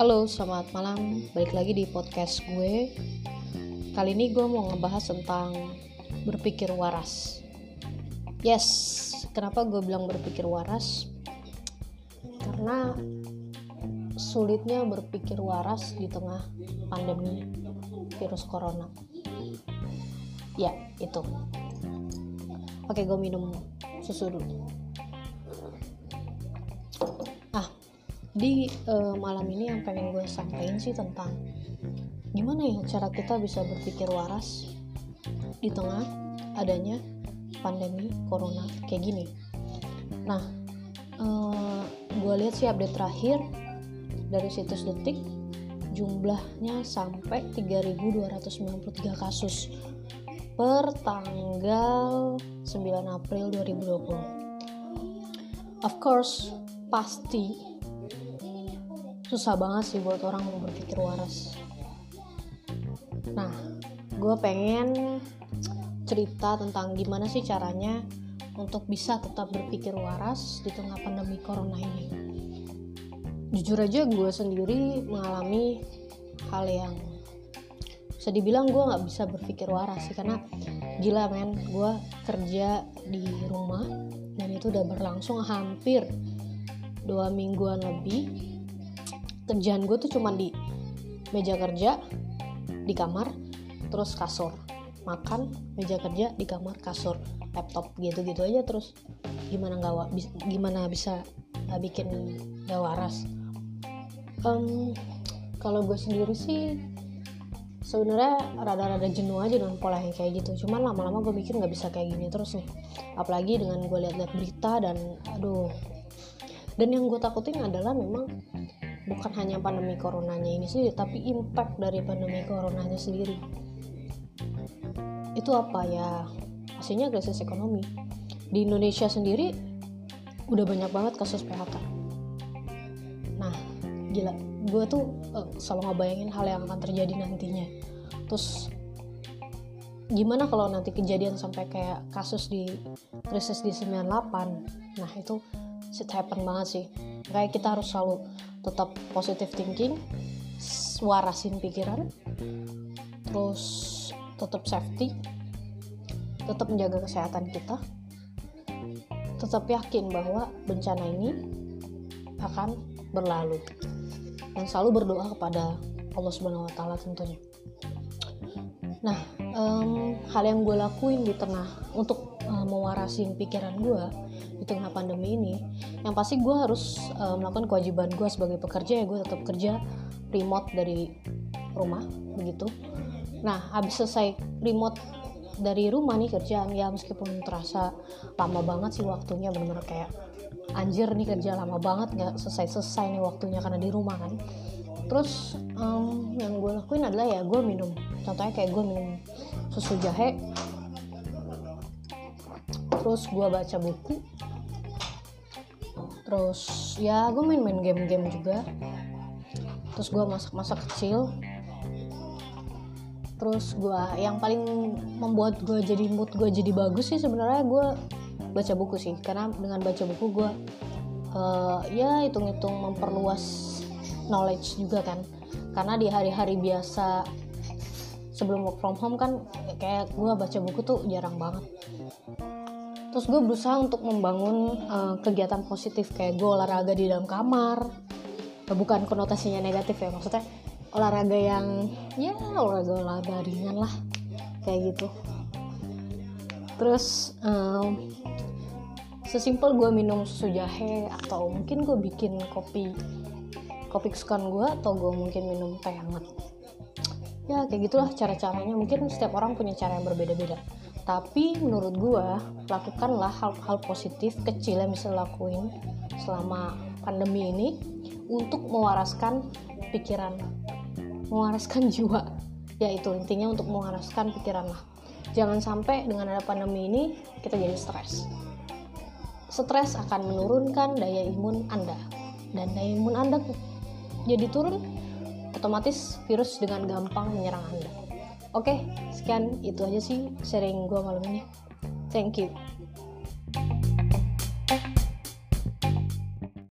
Halo, selamat malam. Balik lagi di podcast gue. Kali ini gue mau ngebahas tentang berpikir waras. Yes, kenapa gue bilang berpikir waras? Karena sulitnya berpikir waras di tengah pandemi virus corona. Ya, itu. Oke, gue minum susu dulu. Di uh, malam ini yang pengen gue sampaikan sih tentang gimana ya cara kita bisa berpikir waras di tengah adanya pandemi corona kayak gini. Nah, uh, gue lihat sih update terakhir dari situs detik jumlahnya sampai 3.293 kasus per tanggal 9 April 2020. Of course, pasti susah banget sih buat orang mau berpikir waras. Nah, gue pengen cerita tentang gimana sih caranya untuk bisa tetap berpikir waras di tengah pandemi corona ini. Jujur aja gue sendiri mengalami hal yang bisa dibilang gue nggak bisa berpikir waras sih karena gila men gue kerja di rumah dan itu udah berlangsung hampir dua mingguan lebih kerjaan gue tuh cuma di meja kerja di kamar terus kasur. Makan meja kerja di kamar kasur. Laptop gitu gitu aja terus gimana nggak gimana bisa gak bikin gak waras. Um, kalau gue sendiri sih sebenarnya rada-rada jenuh aja dengan pola yang kayak gitu. Cuman lama-lama gue mikir nggak bisa kayak gini terus nih. Apalagi dengan gue lihat-lihat berita dan aduh. Dan yang gue takutin adalah memang bukan hanya pandemi coronanya ini sendiri tapi impact dari pandemi coronanya sendiri. Itu apa ya? Hasilnya krisis ekonomi. Di Indonesia sendiri udah banyak banget kasus PHK nah gila gue tuh uh, selalu ngebayangin hal yang akan terjadi nantinya. Terus gimana kalau nanti kejadian sampai kayak kasus di krisis di 98 nah itu shit happen banget sih. Kayak kita harus selalu tetap positive thinking warasin pikiran terus tetap safety tetap menjaga kesehatan kita tetap yakin bahwa bencana ini akan berlalu dan selalu berdoa kepada Allah Subhanahu Wa tentunya. Nah, um, hal yang gue lakuin di tengah untuk uh, mewarasin pikiran gue di tengah pandemi ini, yang pasti gue harus uh, melakukan kewajiban gue sebagai pekerja ya gue tetap kerja remote dari rumah begitu. Nah, habis selesai remote dari rumah nih kerjaan ya meskipun terasa lama banget sih waktunya bener-bener kayak anjir nih kerja lama banget nggak selesai-selesai nih waktunya karena di rumah kan terus um, yang gue lakuin adalah ya gue minum contohnya kayak gue minum susu jahe terus gue baca buku. Terus ya gue main-main game-game juga. Terus gue masak-masak kecil. Terus gue yang paling membuat gue jadi mood gue jadi bagus sih sebenarnya gue baca buku sih. Karena dengan baca buku gue uh, ya hitung-hitung memperluas knowledge juga kan. Karena di hari-hari biasa sebelum work from home kan kayak gue baca buku tuh jarang banget terus gue berusaha untuk membangun uh, kegiatan positif kayak gue olahraga di dalam kamar. Bukan konotasinya negatif ya maksudnya olahraga yang ya olahraga olahraga ringan lah kayak gitu. Terus um, sesimpel gue minum susu jahe atau mungkin gue bikin kopi kopi kesukaan gue atau gue mungkin minum teh hangat ya kayak gitulah cara-caranya. Mungkin setiap orang punya cara yang berbeda-beda. Tapi menurut gue lakukanlah hal-hal positif kecil yang bisa lakuin selama pandemi ini untuk mewaraskan pikiran mewaraskan jiwa. Yaitu intinya untuk mewaraskan pikiran lah. Jangan sampai dengan ada pandemi ini kita jadi stres. Stres akan menurunkan daya imun anda. Dan daya imun anda jadi turun otomatis virus dengan gampang menyerang anda. Oke sekian itu aja sih sharing gue malam ini. Thank you